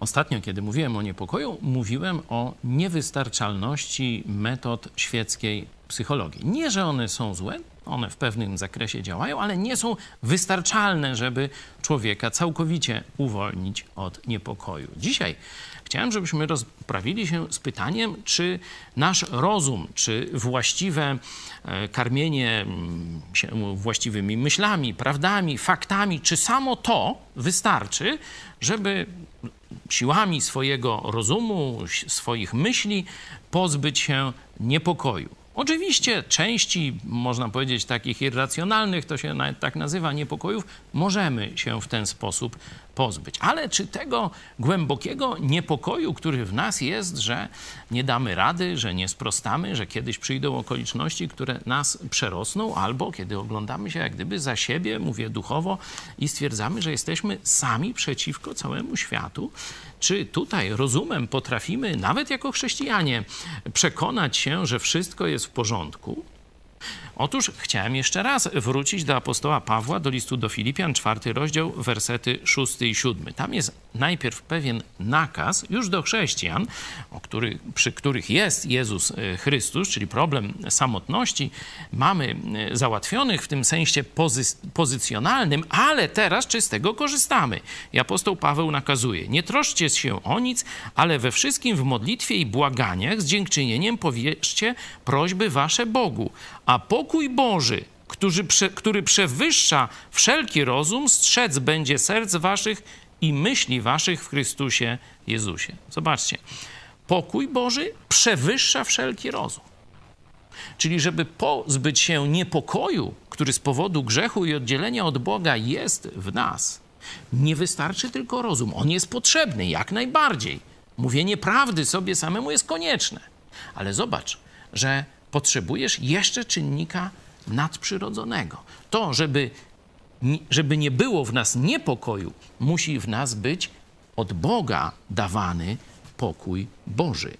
Ostatnio, kiedy mówiłem o niepokoju, mówiłem o niewystarczalności metod świeckiej psychologii. Nie, że one są złe, one w pewnym zakresie działają, ale nie są wystarczalne, żeby człowieka całkowicie uwolnić od niepokoju. Dzisiaj chciałem, żebyśmy rozprawili się z pytaniem, czy nasz rozum, czy właściwe e, karmienie mm, się właściwymi myślami, prawdami, faktami, czy samo to wystarczy, żeby siłami swojego rozumu, swoich myśli pozbyć się niepokoju. Oczywiście części, można powiedzieć, takich irracjonalnych, to się tak nazywa, niepokojów, możemy się w ten sposób pozbyć. Ale czy tego głębokiego niepokoju, który w nas jest, że nie damy rady, że nie sprostamy, że kiedyś przyjdą okoliczności, które nas przerosną, albo kiedy oglądamy się jak gdyby za siebie, mówię duchowo, i stwierdzamy, że jesteśmy sami przeciwko całemu światu, czy tutaj rozumem potrafimy, nawet jako chrześcijanie, przekonać się, że wszystko jest w porządku? Otóż chciałem jeszcze raz wrócić do apostoła Pawła, do listu do Filipian, czwarty rozdział, wersety szósty i siódmy. Tam jest najpierw pewien nakaz już do chrześcijan, który, przy których jest Jezus e, Chrystus, czyli problem samotności, mamy e, załatwionych w tym sensie pozy pozycjonalnym, ale teraz czy z tego korzystamy? I apostoł Paweł nakazuje, nie troszcie się o nic, ale we wszystkim w modlitwie i błaganiach z dziękczynieniem powierzcie prośby wasze Bogu, a pokój Boży, który, który przewyższa wszelki rozum, strzec będzie serc waszych i myśli waszych w Chrystusie Jezusie. Zobaczcie, pokój Boży przewyższa wszelki rozum. Czyli, żeby pozbyć się niepokoju, który z powodu grzechu i oddzielenia od Boga jest w nas, nie wystarczy tylko rozum. On jest potrzebny jak najbardziej. Mówienie prawdy sobie samemu jest konieczne. Ale zobacz, że potrzebujesz jeszcze czynnika nadprzyrodzonego. To, żeby, żeby nie było w nas niepokoju, musi w nas być od Boga dawany pokój Boży.